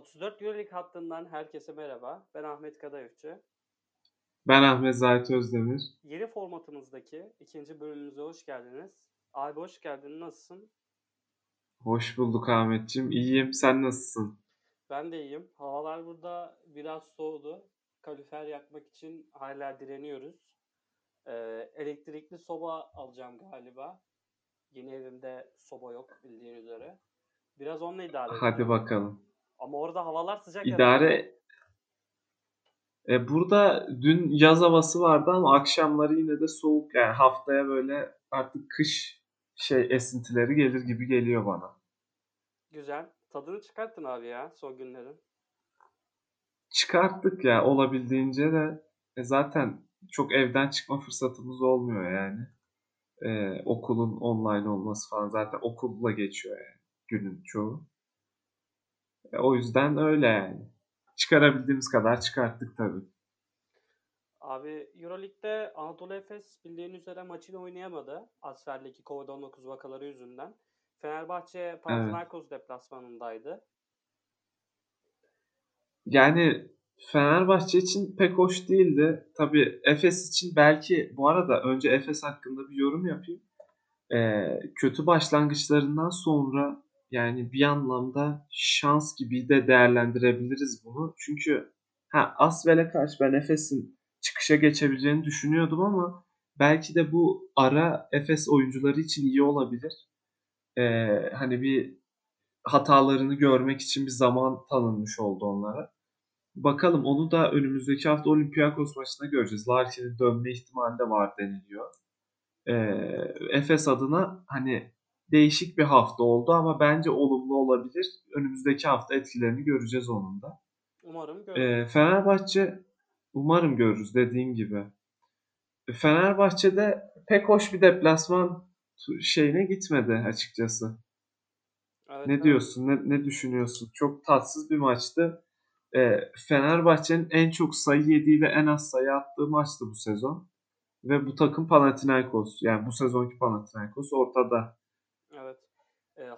34 Euroleague hattından herkese merhaba. Ben Ahmet Kadayıfçı. Ben Ahmet Zahit Özdemir. Yeni formatımızdaki ikinci bölümümüze hoş geldiniz. Abi hoş geldin. Nasılsın? Hoş bulduk Ahmetciğim. İyiyim. Sen nasılsın? Ben de iyiyim. Havalar burada biraz soğudu. Kalorifer yakmak için hala direniyoruz. Ee, elektrikli soba alacağım galiba. Yeni evimde soba yok bildiğin üzere. Biraz onunla idare Hadi edeceğim. bakalım. Ama orada havalar sıcak herhalde. İdare e, burada dün yaz havası vardı ama akşamları yine de soğuk. Yani haftaya böyle artık kış şey esintileri gelir gibi geliyor bana. Güzel. Tadını çıkarttın abi ya son günlerin. Çıkarttık ya olabildiğince de e, zaten çok evden çıkma fırsatımız olmuyor yani. E, okulun online olması falan zaten okulla geçiyor yani günün çoğu. E, o yüzden öyle yani. Çıkarabildiğimiz kadar çıkarttık tabii. Abi Euroleague'de Anadolu Efes bildiğin üzere maçını oynayamadı. Asfer'deki Covid-19 vakaları yüzünden. Fenerbahçe Panathinaikos deplasmanındaydı. Yani Fenerbahçe için pek hoş değildi. Tabii Efes için belki bu arada önce Efes hakkında bir yorum yapayım. Ee, kötü başlangıçlarından sonra yani bir anlamda şans gibi de değerlendirebiliriz bunu. Çünkü ha Asvel'e karşı ben Efes'in çıkışa geçebileceğini düşünüyordum ama belki de bu ara Efes oyuncuları için iyi olabilir. Ee, hani bir hatalarını görmek için bir zaman tanınmış oldu onlara. Bakalım onu da önümüzdeki hafta Olympiakos maçında göreceğiz. Larkin'in dönme ihtimali de var deniliyor. Ee, Efes adına hani değişik bir hafta oldu ama bence olumlu olabilir. Önümüzdeki hafta etkilerini göreceğiz onun da. Umarım görürüz. Ee, Fenerbahçe umarım görürüz dediğim gibi. Fenerbahçe'de pek hoş bir deplasman şeyine gitmedi açıkçası. Evet, Ne evet. diyorsun? Ne, ne düşünüyorsun? Çok tatsız bir maçtı. Ee, Fenerbahçe'nin en çok sayı yediği ve en az sayı attığı maçtı bu sezon. Ve bu takım Panathinaikos. Yani bu sezonki Panathinaikos ortada.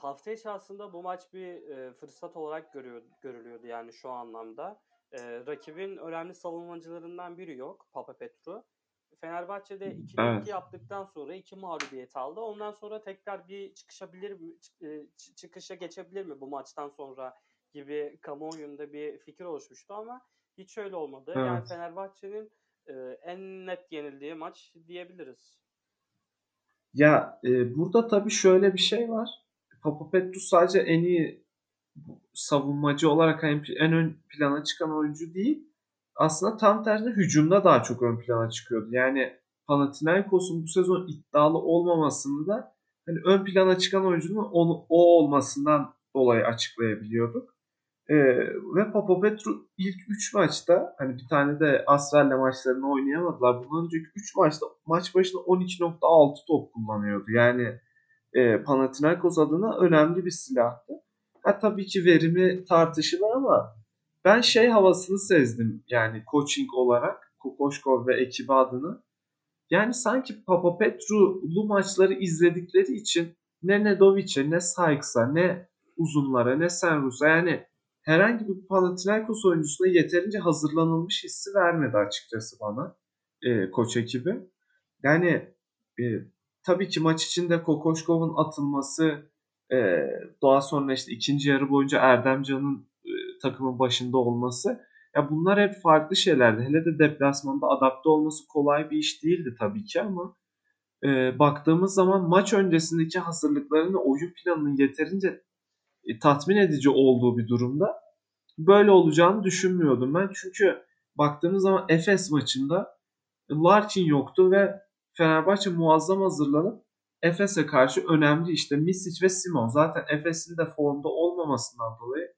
Hafta içi aslında bu maç bir e, fırsat olarak görüyor, görülüyordu yani şu anlamda. E, rakibin önemli savunmacılarından biri yok. Papa Petru. Fenerbahçe'de 2'de Evet. 2 yaptıktan sonra 2 mağlubiyet aldı. Ondan sonra tekrar bir çıkışabilir mi, e, çıkışa geçebilir mi bu maçtan sonra gibi kamuoyunda bir fikir oluşmuştu ama hiç öyle olmadı. Yani Evet. Fenerbahçe'nin e, en net yenildiği maç diyebiliriz. Ya e, burada tabii şöyle bir şey var. Papapetrus sadece en iyi savunmacı olarak en ön plana çıkan oyuncu değil. Aslında tam tersine hücumda daha çok ön plana çıkıyordu. Yani Panathinaikos'un bu sezon iddialı olmamasını da hani ön plana çıkan oyuncunun onu, o olmasından dolayı açıklayabiliyorduk. Ee, ve Papapetru ilk 3 maçta hani bir tane de Asfer'le maçlarını oynayamadılar. Bundan önceki 3 maçta maç başına 12.6 top kullanıyordu. Yani e, Panathinaikos adına önemli bir silahtı. Ha tabii ki verimi tartışılır ama ben şey havasını sezdim yani coaching olarak Kokoşkov ve ekibi adına. Yani sanki Papapetru'lu maçları izledikleri için ne Nedovic'e ne Sykes'a ne uzunlara ne Senrus'a yani herhangi bir Panathinaikos oyuncusuna yeterince hazırlanılmış hissi vermedi açıkçası bana e, koç ekibi. Yani e, tabii ki maç içinde Kokoşkov'un atılması e, daha sonra işte ikinci yarı boyunca Erdemcan'ın e, takımın başında olması ya bunlar hep farklı şeylerdi. Hele de deplasmanda adapte olması kolay bir iş değildi tabii ki ama e, baktığımız zaman maç öncesindeki hazırlıklarını oyun planının yeterince e, tatmin edici olduğu bir durumda böyle olacağını düşünmüyordum ben. Çünkü baktığımız zaman Efes maçında Larkin yoktu ve Fenerbahçe muazzam hazırlanıp Efes'e karşı önemli işte Misic ve Simon. Zaten Efes'in de formda olmamasından dolayı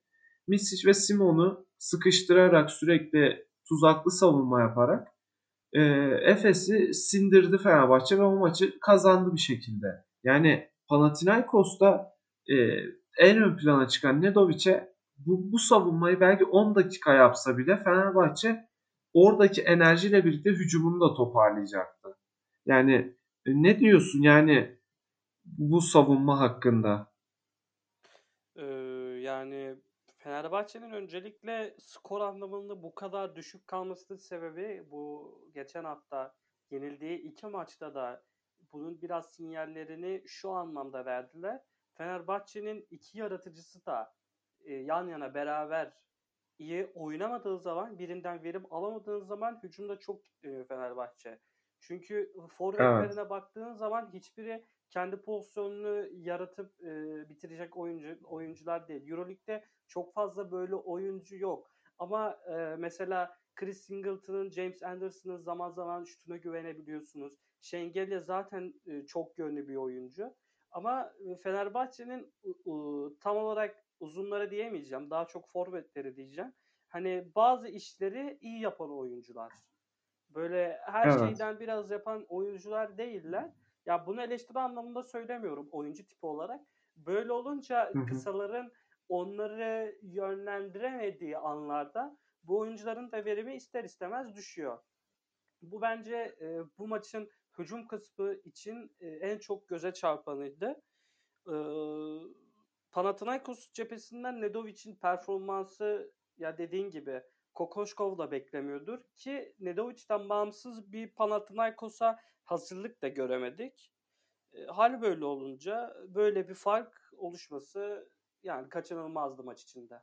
Misic ve Simon'u sıkıştırarak sürekli tuzaklı savunma yaparak e, Efes'i sindirdi Fenerbahçe ve o maçı kazandı bir şekilde. Yani Panathinaikos'ta e, en ön plana çıkan Nedovic'e bu, bu savunmayı belki 10 dakika yapsa bile Fenerbahçe oradaki enerjiyle birlikte hücumunu da toparlayacaktı. Yani e, ne diyorsun yani bu savunma hakkında? Ee, yani Fenerbahçe'nin öncelikle skor anlamında bu kadar düşük kalmasının sebebi bu geçen hafta yenildiği iki maçta da bunun biraz sinyallerini şu anlamda verdiler. Fenerbahçe'nin iki yaratıcısı da e, yan yana beraber iyi oynamadığı zaman birinden verim alamadığın zaman hücumda çok kitleniyor Fenerbahçe. Çünkü forvetlerine evet. baktığın zaman hiçbiri kendi pozisyonunu yaratıp e, bitirecek oyuncu oyuncular değil. EuroLeague'de çok fazla böyle oyuncu yok. Ama e, mesela Chris Singleton'ın, James Anderson'ın zaman zaman şutuna güvenebiliyorsunuz. Şengelya zaten e, çok yönlü bir oyuncu. Ama Fenerbahçe'nin e, tam olarak uzunlara diyemeyeceğim. Daha çok forvetleri diyeceğim. Hani bazı işleri iyi yapan oyuncular. Böyle her evet. şeyden biraz yapan oyuncular değiller. Ya bunu eleştiri anlamında söylemiyorum oyuncu tipi olarak. Böyle olunca Hı-hı. kısaların onları yönlendiremediği anlarda bu oyuncuların da verimi ister istemez düşüyor. Bu bence e, bu maçın hücum kısmı için e, en çok göze çarpanıydı. E, Panathinaikos cephesinden Nedovic'in performansı ya dediğin gibi Kokoşkov da beklemiyordur ki Nedovic'den bağımsız bir Panathinaikos'a hazırlık da göremedik. E, hal böyle olunca böyle bir fark oluşması yani kaçınılmazdı maç içinde.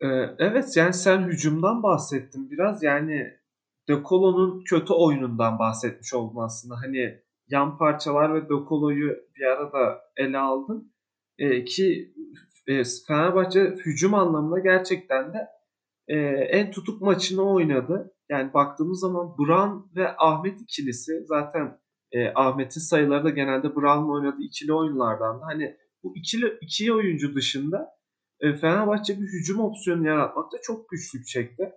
Ee, evet yani sen hücumdan bahsettin biraz yani De Colo'nun kötü oyunundan bahsetmiş oldun aslında. Hani yan parçalar ve De Colo'yu bir arada ele aldın. Ee, ki e, Fenerbahçe hücum anlamında gerçekten de e, en tutuk maçını oynadı. Yani baktığımız zaman Brown ve Ahmet ikilisi zaten e, Ahmet'in sayıları da genelde Brown'la oynadığı ikili oyunlardan da hani bu ikili iki oyuncu dışında e, Fenerbahçe bir hücum opsiyonu yaratmakta çok güçlük çekti.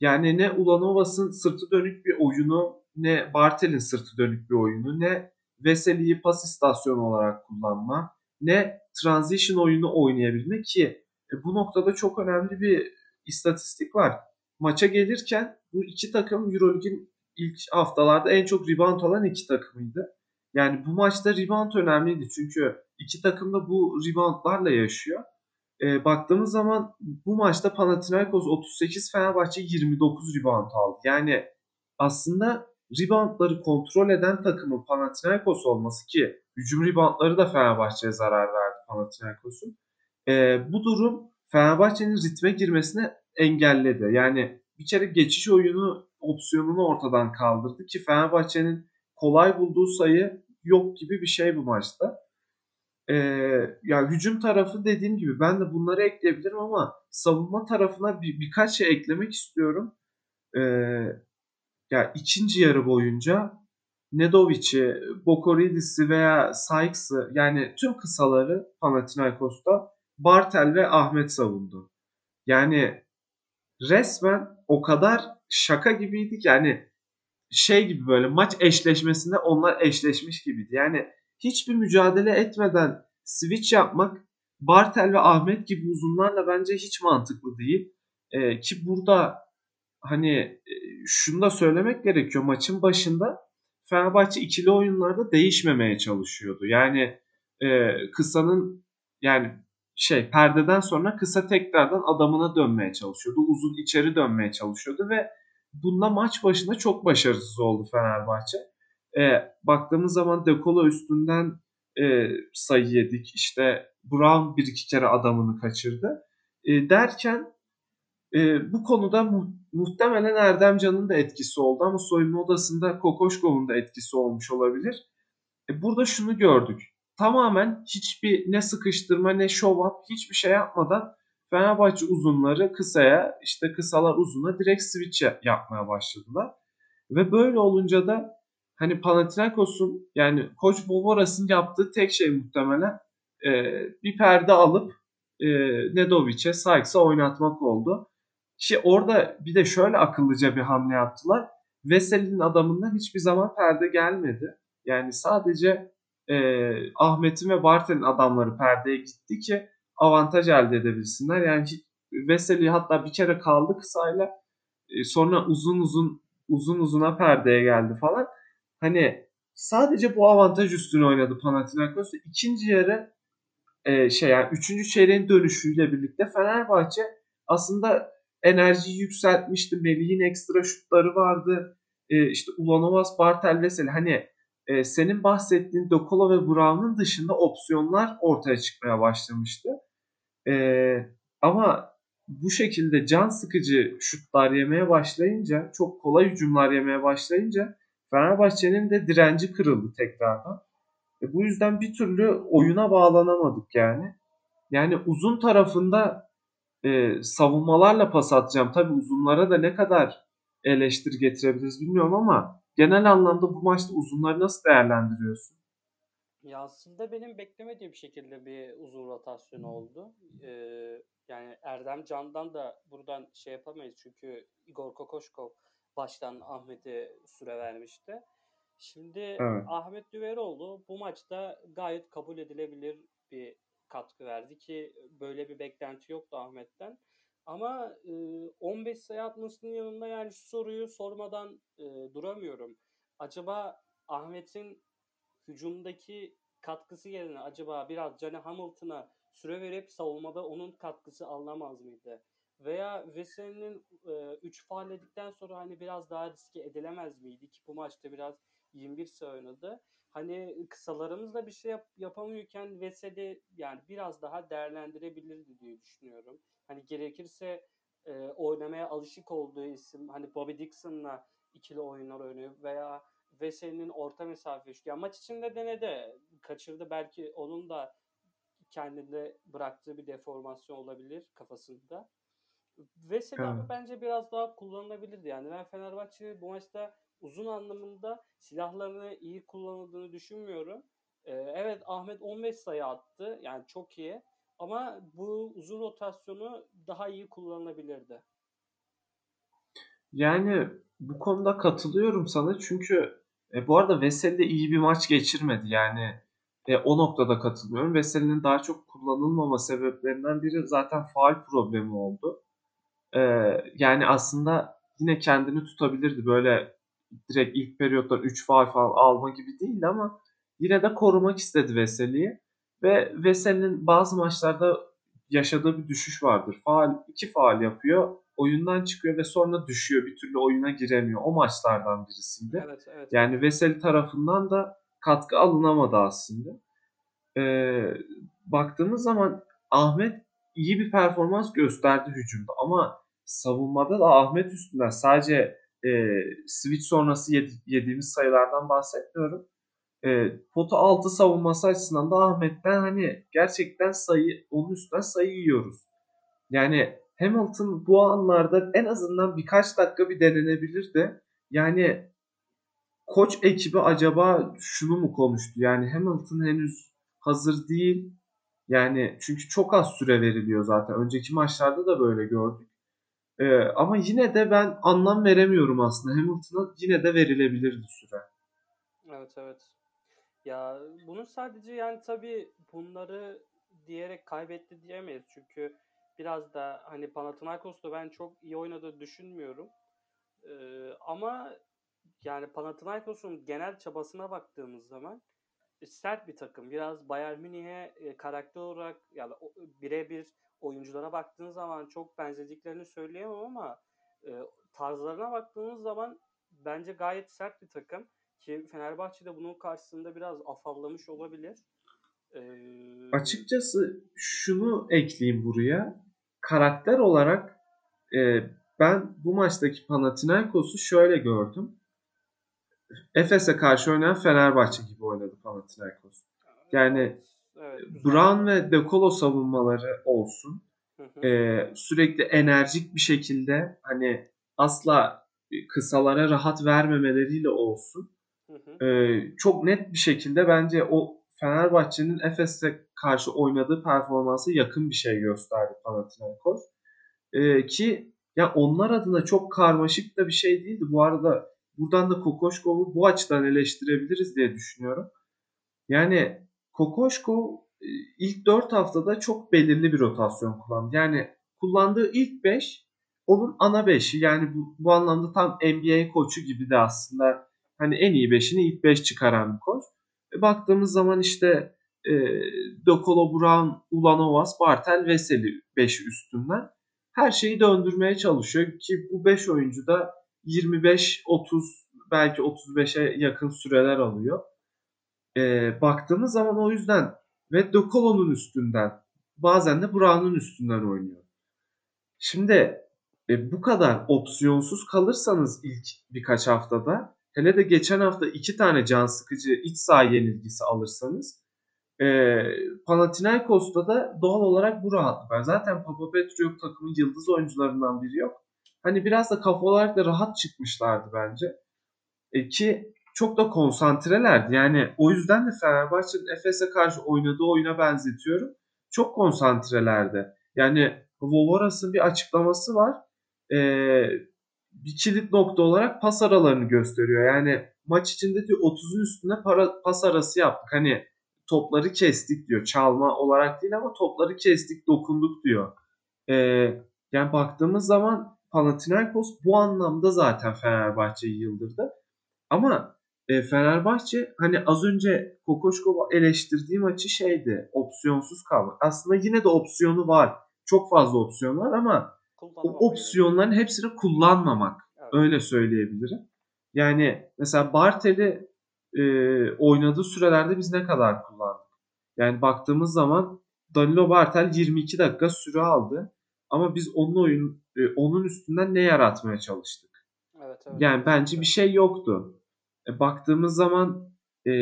Yani ne Ulanovas'ın sırtı dönük bir oyunu, ne Bartel'in sırtı dönük bir oyunu, ne Veseli'yi pas istasyonu olarak kullanma, ne transition oyunu oynayabilmek ki e, bu noktada çok önemli bir istatistik var. Maça gelirken bu iki takım Euroleague'in ilk haftalarda en çok rebound alan iki takımıydı. Yani bu maçta rebound önemliydi çünkü iki takım da bu reboundlarla yaşıyor. E, baktığımız zaman bu maçta Panathinaikos 38, Fenerbahçe 29 rebound aldı. Yani aslında reboundları kontrol eden takımın Panathinaikos olması ki hücum reboundları da Fenerbahçe'ye zarar verdi Panathinaikos'un. E, bu durum Fenerbahçe'nin ritme girmesine engelledi. Yani bir kere geçiş oyunu opsiyonunu ortadan kaldırdı ki Fenerbahçe'nin kolay bulduğu sayı yok gibi bir şey bu maçta. Ee, ya hücum tarafı dediğim gibi ben de bunları ekleyebilirim ama savunma tarafına bir, birkaç şey eklemek istiyorum. Ee, ya ikinci yarı boyunca Nedovic'i, Bokoridis'i veya Sykes'ı yani tüm kısaları Panathinaikos'ta Bartel ve Ahmet savundu. Yani resmen o kadar şaka gibiydik yani şey gibi böyle maç eşleşmesinde onlar eşleşmiş gibiydi. Yani hiçbir mücadele etmeden switch yapmak Bartel ve Ahmet gibi uzunlarla bence hiç mantıklı değil. Ee, ki burada hani e, şunu da söylemek gerekiyor. Maçın başında Fenerbahçe ikili oyunlarda değişmemeye çalışıyordu. Yani e, kısanın yani şey perdeden sonra kısa tekrardan adamına dönmeye çalışıyordu. Uzun içeri dönmeye çalışıyordu ve bunda maç başında çok başarısız oldu Fenerbahçe. E, baktığımız zaman Dekolo üstünden e, sayı yedik. İşte Brown bir iki kere adamını kaçırdı. E, derken e, bu konuda mu- muhtemelen Erdemcan'ın da etkisi oldu ama soyunma odasında Kokoşkov'un da etkisi olmuş olabilir. E, burada şunu gördük. Tamamen hiçbir ne sıkıştırma ne show up hiçbir şey yapmadan Fenerbahçe uzunları kısaya işte kısalar uzuna direkt switch yapmaya başladılar. Ve böyle olunca da hani Panathinaikos'un yani Koç Bovoras'ın yaptığı tek şey muhtemelen e, bir perde alıp e, Nedovic'e Sykes'a oynatmak oldu. Ki orada bir de şöyle akıllıca bir hamle yaptılar. Veseli'nin adamından hiçbir zaman perde gelmedi. Yani sadece e, Ahmet'in ve Bartel'in adamları perdeye gitti ki avantaj elde edebilsinler. Yani Veseli hatta bir kere kaldı kısayla e, sonra uzun uzun uzun uzuna perdeye geldi falan. Hani sadece bu avantaj üstüne oynadı Panathinaikos. İkinci yarı e, şey yani 3. çeyreğin dönüşüyle birlikte Fenerbahçe aslında enerjiyi yükseltmişti. Melih'in ekstra şutları vardı. E, işte Ulanovas, Bartel, Veseli hani e, senin bahsettiğin Dokolo ve Brown'un dışında opsiyonlar ortaya çıkmaya başlamıştı. E, ama bu şekilde can sıkıcı şutlar yemeye başlayınca, çok kolay hücumlar yemeye başlayınca Fenerbahçe'nin de direnci kırıldı tekrardan. E, bu yüzden bir türlü oyuna bağlanamadık yani. Yani uzun tarafında e, savunmalarla pas atacağım. Tabi uzunlara da ne kadar eleştiri getirebiliriz bilmiyorum ama genel anlamda bu maçta uzunları nasıl değerlendiriyorsun? Ya aslında benim beklemediğim şekilde bir uzun rotasyonu oldu. Ee, yani Erdem Can'dan da buradan şey yapamayız çünkü Igor Kokoşkov baştan Ahmet'e süre vermişti. Şimdi Evet. Ahmet Düveroğlu bu maçta gayet kabul edilebilir bir katkı verdi ki böyle bir beklenti yoktu Ahmet'ten. Ama e, 15 sayı atmasının yanında yani şu soruyu sormadan e, duramıyorum. Acaba Ahmet'in hücumdaki katkısı yerine acaba biraz Johnny Hamilton'a süre verip savunmada onun katkısı alınamaz mıydı? Veya Veseli'nin 3 e, faal sonra hani biraz daha riske edilemez miydi ki bu maçta biraz 21 sayı oynadı. Hani kısalarımızla bir şey yap, yapamıyorken Veseli yani biraz daha değerlendirebilirdi diye düşünüyorum. Hani gerekirse e, oynamaya alışık olduğu isim hani Bobby Dixon'la ikili oyunlar oynuyor veya Veseli'nin orta mesafe şutu. Yani maç içinde denedi. Kaçırdı belki onun da kendinde bıraktığı bir deformasyon olabilir kafasında. Veseli evet. bence biraz daha kullanılabilirdi. Yani ben Fenerbahçe bu maçta uzun anlamında silahlarını iyi kullanıldığını düşünmüyorum. Ee, evet Ahmet 15 sayı attı. Yani çok iyi. Ama bu uzun rotasyonu daha iyi kullanılabilirdi. Yani bu konuda katılıyorum sana çünkü e, bu arada Veseli de iyi bir maç geçirmedi. Yani e, o noktada katılıyorum. Veseli'nin daha çok kullanılmama sebeplerinden biri zaten faal problemi oldu. E, yani aslında yine kendini tutabilirdi. Böyle direkt ilk periyotlar 3 faal falan alma gibi değil ama yine de korumak istedi Veseli'yi. Ve Veseli'nin bazı maçlarda yaşadığı bir düşüş vardır. Faal, iki faal yapıyor oyundan çıkıyor ve sonra düşüyor. Bir türlü oyuna giremiyor. O maçlardan birisiydi. Evet, evet. Yani Veseli tarafından da katkı alınamadı aslında. Ee, baktığımız zaman Ahmet iyi bir performans gösterdi hücumda ama savunmada da Ahmet üstünden sadece e, switch sonrası yedi, yediğimiz sayılardan bahsetmiyorum. E, potu altı savunması açısından da Ahmet'ten hani gerçekten sayı onun üstünden sayı yiyoruz. Yani Hamilton bu anlarda en azından birkaç dakika bir denenebilirdi. Yani koç ekibi acaba şunu mu konuştu? Yani Hamilton henüz hazır değil. Yani çünkü çok az süre veriliyor zaten. Önceki maçlarda da böyle gördük. Ee, ama yine de ben anlam veremiyorum aslında. Hamilton'a yine de verilebilirdi süre. Evet evet. Ya bunun sadece yani tabii bunları diyerek kaybetti diyemeyiz. Çünkü biraz da hani Panathinaikos'ta ben çok iyi oynadığı düşünmüyorum. Ee, ama yani Panathinaikos'un genel çabasına baktığımız zaman e, sert bir takım. Biraz Bayern Münih'e e, karakter olarak yani birebir oyunculara baktığınız zaman çok benzediklerini söyleyemem ama e, tarzlarına baktığınız zaman bence gayet sert bir takım. Ki Fenerbahçe de bunun karşısında biraz afallamış olabilir. Ee... Açıkçası şunu ekleyeyim buraya karakter olarak e, ben bu maçtaki Panathinaikos'u şöyle gördüm. Efes'e karşı oynayan Fenerbahçe gibi oynadı Panathinaikos. Yani evet, Brown ve De Colo savunmaları olsun. Hı e, sürekli enerjik bir şekilde hani asla kısalara rahat vermemeleriyle olsun. E, çok net bir şekilde bence o Fenerbahçe'nin Efes'e karşı oynadığı performansı yakın bir şey gösterdi Panathinaikos. Ee, ki ya onlar adına çok karmaşık da bir şey değildi. Bu arada buradan da Kokoşkov'u bu açıdan eleştirebiliriz diye düşünüyorum. Yani Kokoşkov e, ilk 4 haftada çok belirli bir rotasyon kullandı. Yani kullandığı ilk 5 onun ana 5'i. Yani bu, bu anlamda tam NBA koçu gibi de aslında hani en iyi 5'ini ilk 5 çıkaran bir koç. E, baktığımız zaman işte e, De Colo, Brown, Ulanovas, Bartel, Veseli 5 üstünden her şeyi döndürmeye çalışıyor ki bu 5 oyuncu da 25, 30 belki 35'e yakın süreler alıyor. E, baktığımız zaman o yüzden ve De üstünden bazen de Brown'un üstünden oynuyor. Şimdi e, bu kadar opsiyonsuz kalırsanız ilk birkaç haftada hele de geçen hafta iki tane can sıkıcı iç saha yenilgisi alırsanız e, Panathinaikos'ta da doğal olarak bu rahatlık var. Zaten Papa Petru yok takımın yıldız oyuncularından biri yok. Hani biraz da kafa olarak da rahat çıkmışlardı bence. E, ki çok da konsantrelerdi. Yani o yüzden de Fenerbahçe'nin Efes'e karşı oynadığı oyuna benzetiyorum. Çok konsantrelerdi. Yani Vovoras'ın bir açıklaması var. Ee, bir kilit nokta olarak pas aralarını gösteriyor. Yani maç içinde diyor 30'un üstünde para, pas arası yaptık. Hani topları kestik diyor. Çalma olarak değil ama topları kestik, dokunduk diyor. Ee, yani baktığımız zaman Panathinaikos bu anlamda zaten Fenerbahçe'yi yıldırdı. Ama e, Fenerbahçe hani az önce Kokoşkova eleştirdiği maçı şeydi. Opsiyonsuz kalmak. Aslında yine de opsiyonu var. Çok fazla opsiyon var ama o opsiyonların yani. hepsini kullanmamak. Evet. Öyle söyleyebilirim. Yani mesela Bartel'i e, oynadığı sürelerde biz ne kadar kullandık? Yani baktığımız zaman Danilo Bartel 22 dakika süre aldı. Ama biz onun oyun e, onun üstünden ne yaratmaya çalıştık? Evet, evet. Yani bence bir şey yoktu. E, baktığımız zaman e,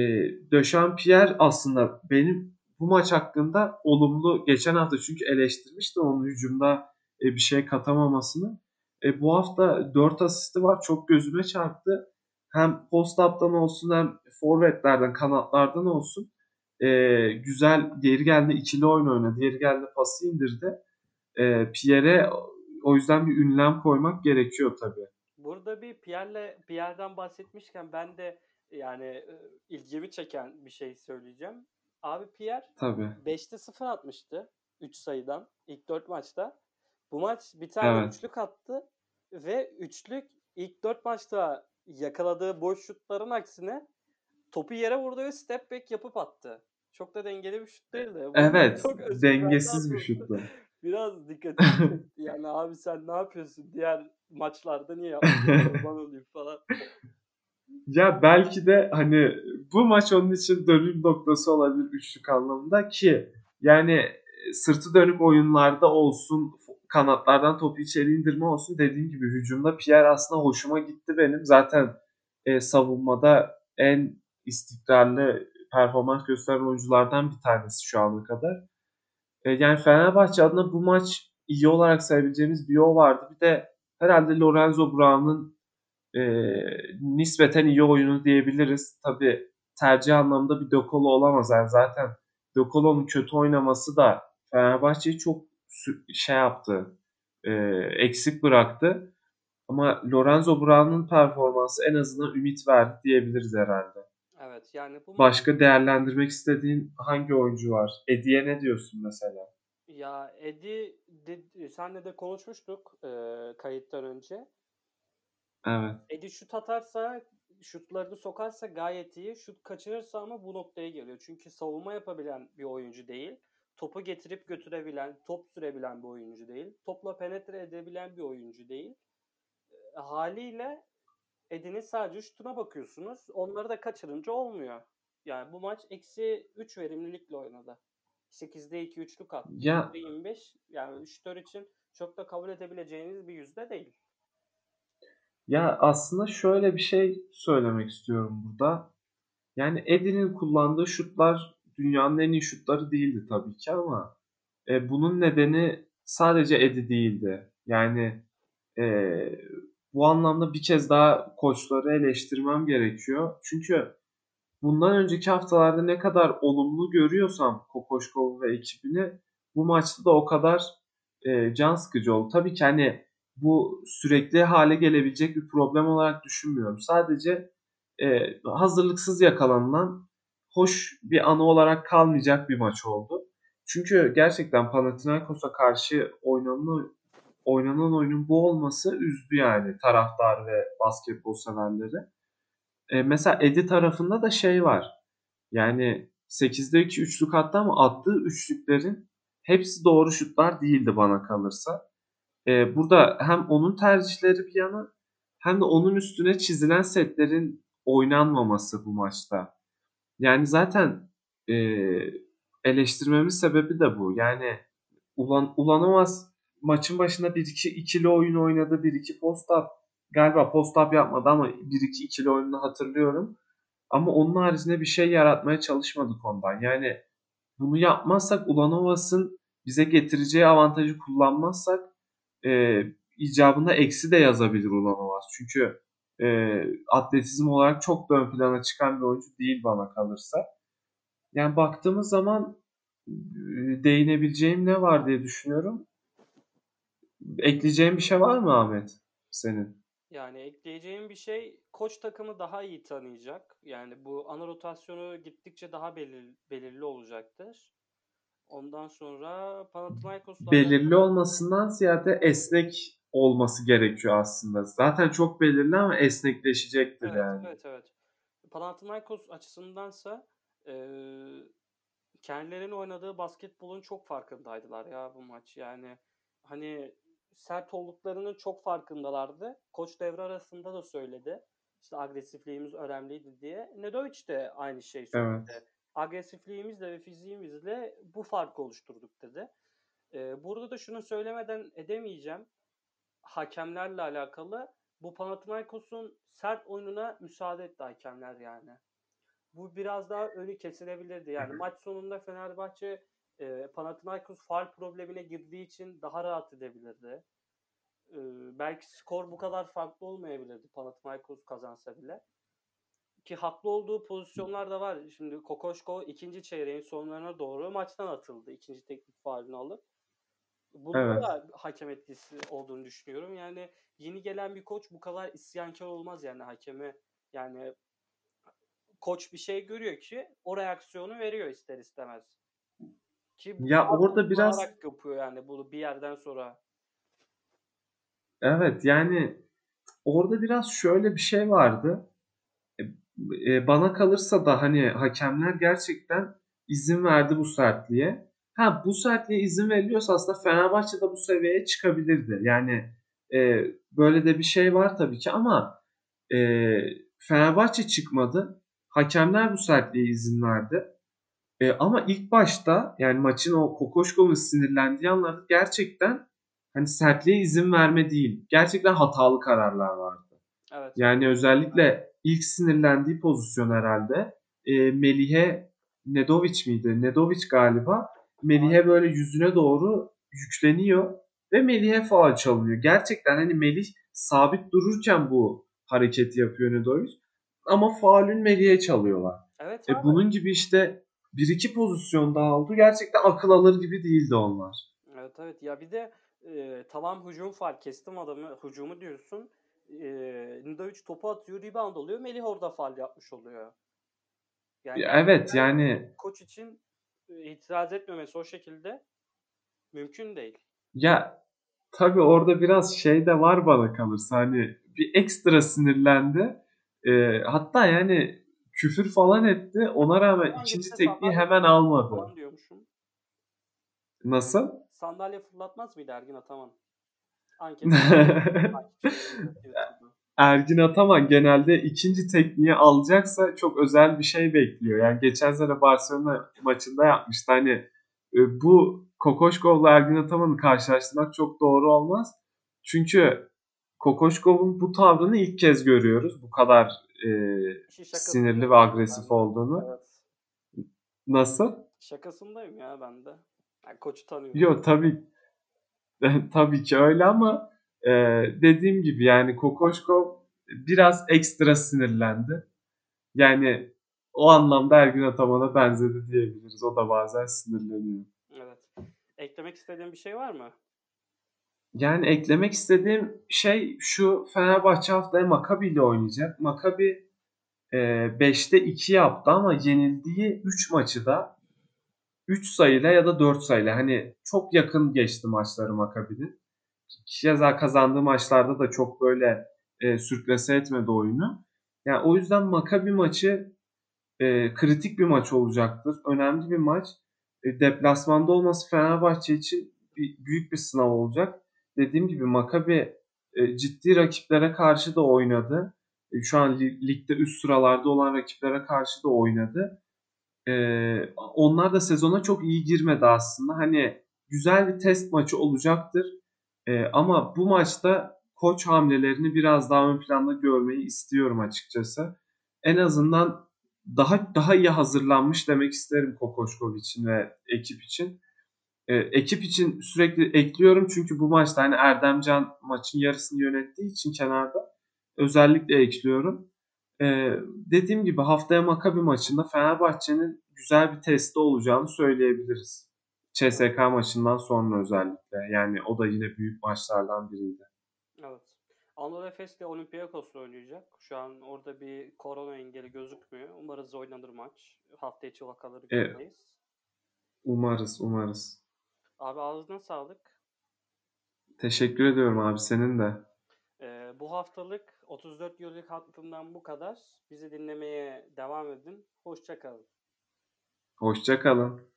Döşampierre aslında benim bu maç hakkında olumlu geçen hafta çünkü eleştirmişti onun hücumda e, bir şey katamamasını. E, bu hafta 4 asisti var. Çok gözüme çarptı. Hem post-up'tan olsun hem forvetlerden, kanatlardan olsun. E, güzel geri geldi ikili oyun oynadı. Geri geldi pası indirdi. E, Pierre'e o yüzden bir ünlem koymak gerekiyor tabii. Burada bir Pierre'le Pierre'den bahsetmişken ben de yani e, ilgimi çeken bir şey söyleyeceğim. Abi Pierre Tabii. 5'te 0 atmıştı 3 sayıdan ilk 4 maçta. Bu maç bir tane evet. üçlük attı ve üçlük ilk 4 maçta yakaladığı boş şutların aksine topu yere vurdu ve step back yapıp attı. Çok da dengeli bir şut değildi. Bu evet. Çok dengesiz bir şuttu. Biraz dikkat et. yani abi sen ne yapıyorsun? Diğer maçlarda niye yapmıyorsun? olayım falan. Ya belki de hani bu maç onun için dönüm noktası olabilir üçlük anlamında ki yani sırtı dönük oyunlarda olsun kanatlardan topu içeri indirme olsun dediğim gibi hücumda Pierre aslında hoşuma gitti benim. Zaten e, savunmada en istikrarlı performans gösteren oyunculardan bir tanesi şu ana kadar. E, yani Fenerbahçe adına bu maç iyi olarak sayabileceğimiz bir yol vardı. Bir de herhalde Lorenzo Brown'un e, nispeten iyi oyunu diyebiliriz. Tabi tercih anlamında bir Dokolo olamaz. Yani zaten Dokolo'nun kötü oynaması da Fenerbahçe'yi çok şey yaptı, e, eksik bıraktı. Ama Lorenzo Brown'un performansı en azından ümit verdi diyebiliriz herhalde. Evet yani bu Başka değerlendirmek istediğin hangi oyuncu var? Edi'ye ne diyorsun mesela? Ya Edi de, senle de konuşmuştuk e, kayıttan önce. Evet. Edi şut atarsa, şutlarını sokarsa gayet iyi. Şut kaçırırsa ama bu noktaya geliyor. Çünkü savunma yapabilen bir oyuncu değil. Topu getirip götürebilen, top sürebilen bir oyuncu değil. Topla penetre edebilen bir oyuncu değil. E, haliyle Edi'nin sadece şutuna bakıyorsunuz. Onları da kaçırınca olmuyor. Yani bu maç eksi 3 verimlilikle oynadı. 8'de 2 üçlük attı. Ya. 25 yani şutör için çok da kabul edebileceğiniz bir yüzde değil. Ya aslında şöyle bir şey söylemek istiyorum burada. Yani Edi'nin kullandığı şutlar dünyanın en iyi şutları değildi tabii ki ama e, bunun nedeni sadece Edi değildi. Yani e, bu anlamda bir kez daha koçları eleştirmem gerekiyor. Çünkü bundan önceki haftalarda ne kadar olumlu görüyorsam Kokoşkov ve ekibini bu maçta da o kadar e, can sıkıcı oldu. Tabii ki hani bu sürekli hale gelebilecek bir problem olarak düşünmüyorum. Sadece e, hazırlıksız yakalanılan hoş bir anı olarak kalmayacak bir maç oldu. Çünkü gerçekten Panathinaikos'a karşı oynanan, oynanan oyunun bu olması üzdü yani taraftar ve basketbol severleri. E, mesela Edi tarafında da şey var. Yani 8'de 2 üçlük attı ama attığı üçlüklerin hepsi doğru şutlar değildi bana kalırsa. Ee, burada hem onun tercihleri bir yana hem de onun üstüne çizilen setlerin oynanmaması bu maçta. Yani zaten e, eleştirmemiz sebebi de bu. Yani Ulan, Ulanovas maçın başında 1-2 ikili oyun oynadı. 1-2 post-up galiba post-up yapmadı ama 1-2 ikili oyununu hatırlıyorum. Ama onun haricinde bir şey yaratmaya çalışmadık ondan. Yani bunu yapmazsak Ulanovas'ın bize getireceği avantajı kullanmazsak e, icabında eksi de yazabilir Ulanovas. Çünkü e, atletizm olarak çok da ön plana çıkan bir oyuncu değil bana kalırsa. Yani baktığımız zaman değinebileceğim ne var diye düşünüyorum. Ekleyeceğim bir şey var mı Ahmet senin? Yani ekleyeceğim bir şey koç takımı daha iyi tanıyacak. Yani bu ana rotasyonu gittikçe daha belir, belirli olacaktır. Ondan sonra Panathinaikos'la belirli olmasından ziyade esnek olması gerekiyor aslında. Zaten çok belirli ama esnekleşecektir evet, yani. Evet evet. Panathinaikos açısındansa e, kendilerinin oynadığı basketbolun çok farkındaydılar ya bu maç. Yani hani sert olduklarının çok farkındalardı. Koç devre arasında da söyledi. İşte agresifliğimiz önemliydi diye. Nedovic de aynı şey söyledi. Evet. Agresifliğimizle ve fiziğimizle bu farkı oluşturduk dedi. Ee, burada da şunu söylemeden edemeyeceğim. Hakemlerle alakalı bu Panathinaikos'un sert oyununa müsaade etti hakemler yani. Bu biraz daha önü kesilebilirdi. Yani maç sonunda Fenerbahçe e, Panathinaikos faal problemine girdiği için daha rahat edebilirdi. E, belki skor bu kadar farklı olmayabilirdi Panathinaikos kazansa bile. Ki haklı olduğu pozisyonlar da var. Şimdi Kokoşko ikinci çeyreğin sonlarına doğru maçtan atıldı. ikinci teknik faalini alıp. Bunda evet. da hakem etkisi olduğunu düşünüyorum. Yani yeni gelen bir koç bu kadar isyankar olmaz yani hakeme. Yani koç bir şey görüyor ki o reaksiyonu veriyor ister istemez. Ki ya orada biraz yapıyor yani bunu bir yerden sonra. Evet yani orada biraz şöyle bir şey vardı. E, e, bana kalırsa da hani hakemler gerçekten izin verdi bu sertliğe. Ha bu sertliğe izin veriliyorsa aslında Fenerbahçe de bu seviyeye çıkabilirdi. Yani e, böyle de bir şey var tabii ki ama e, Fenerbahçe çıkmadı. Hakemler bu sertliğe izin verdi. E, ama ilk başta yani maçın o Kokoşkov'un sinirlendiği anlarda gerçekten hani sertliğe izin verme değil. Gerçekten hatalı kararlar vardı. Evet. Yani özellikle ilk sinirlendiği pozisyon herhalde e, Melih'e Nedovic miydi? Nedovic galiba. Melih'e böyle yüzüne doğru yükleniyor ve Melih'e faal çalınıyor. Gerçekten hani Melih sabit dururken bu hareketi yapıyor Nedovic. Ama faulün Melih'e çalıyorlar. Evet, e, bunun gibi işte bir iki pozisyon daha oldu. Gerçekten akıl alır gibi değildi onlar. Evet evet ya bir de e, tamam hücum fark kestim adamı hücumu diyorsun. E, Nidovic topu atıyor rebound oluyor. Melih orada faal yapmış oluyor. Yani ya evet yani koç için itiraz etmemesi o şekilde mümkün değil. Ya tabi orada biraz şey de var bana kalırsa hani bir ekstra sinirlendi. E, hatta yani küfür falan etti. Ona rağmen Hangi ikinci tekniği hemen almadı. Nasıl? Sandalye fırlatmaz mıydı Ergin Ataman? Ergin Ataman genelde ikinci tekniği alacaksa çok özel bir şey bekliyor. Yani geçen sene Barcelona maçında yapmıştı. Hani e, bu Kokoşkov'la Ergin Ataman'ı karşılaştırmak çok doğru olmaz. Çünkü Kokoşkov'un bu tavrını ilk kez görüyoruz. Bu kadar e, sinirli ve agresif ben. olduğunu. Evet. Nasıl? Şakasındayım ya ben de. Yani koçu tanıyorum. Yok tabii tabii ki öyle ama e, dediğim gibi yani Kokoşkov biraz ekstra sinirlendi. Yani o anlamda Ergin Ataman'a benzedi diyebiliriz. O da bazen sinirleniyor. Evet. Eklemek istediğin bir şey var mı? Yani eklemek istediğim şey şu Fenerbahçe haftaya Makabi ile oynayacak. Makabi 5'te 2 yaptı ama yenildiği 3 maçı da 3 sayıyla ya da 4 sayıyla hani çok yakın geçti maçları Makabi'nin. Keza kazandığı maçlarda da çok böyle e, sürklese etmedi oyunu. Yani o yüzden Makabi maçı e, kritik bir maç olacaktır. Önemli bir maç. E, deplasmanda olması Fenerbahçe için bir, büyük bir sınav olacak. Dediğim gibi Maccabi e, ciddi rakiplere karşı da oynadı. E, şu an li- ligde üst sıralarda olan rakiplere karşı da oynadı. E, onlar da sezona çok iyi girmedi aslında. Hani güzel bir test maçı olacaktır. E, ama bu maçta koç hamlelerini biraz daha ön planda görmeyi istiyorum açıkçası. En azından daha daha iyi hazırlanmış demek isterim Kokoşkov için ve ekip için. E, ekip için sürekli ekliyorum çünkü bu maçta hani Erdemcan maçın yarısını yönettiği için kenarda özellikle ekliyorum. E, dediğim gibi haftaya Makabi maçında Fenerbahçe'nin güzel bir testi olacağını söyleyebiliriz. CSK maçından sonra özellikle. Yani o da yine büyük maçlardan biriydi. Evet. Anadolu Efes de Olympiakos'la oynayacak. Şu an orada bir korona engeli gözükmüyor. Umarız oynanır maç. Hafta içi vakaları Evet. görmeyiz. Umarız, umarız. Abi ağzına sağlık. Teşekkür ediyorum abi senin de. Ee, bu haftalık 34 yıllık hattından bu kadar. Bizi dinlemeye devam edin. Hoşça kalın. Hoşça kalın.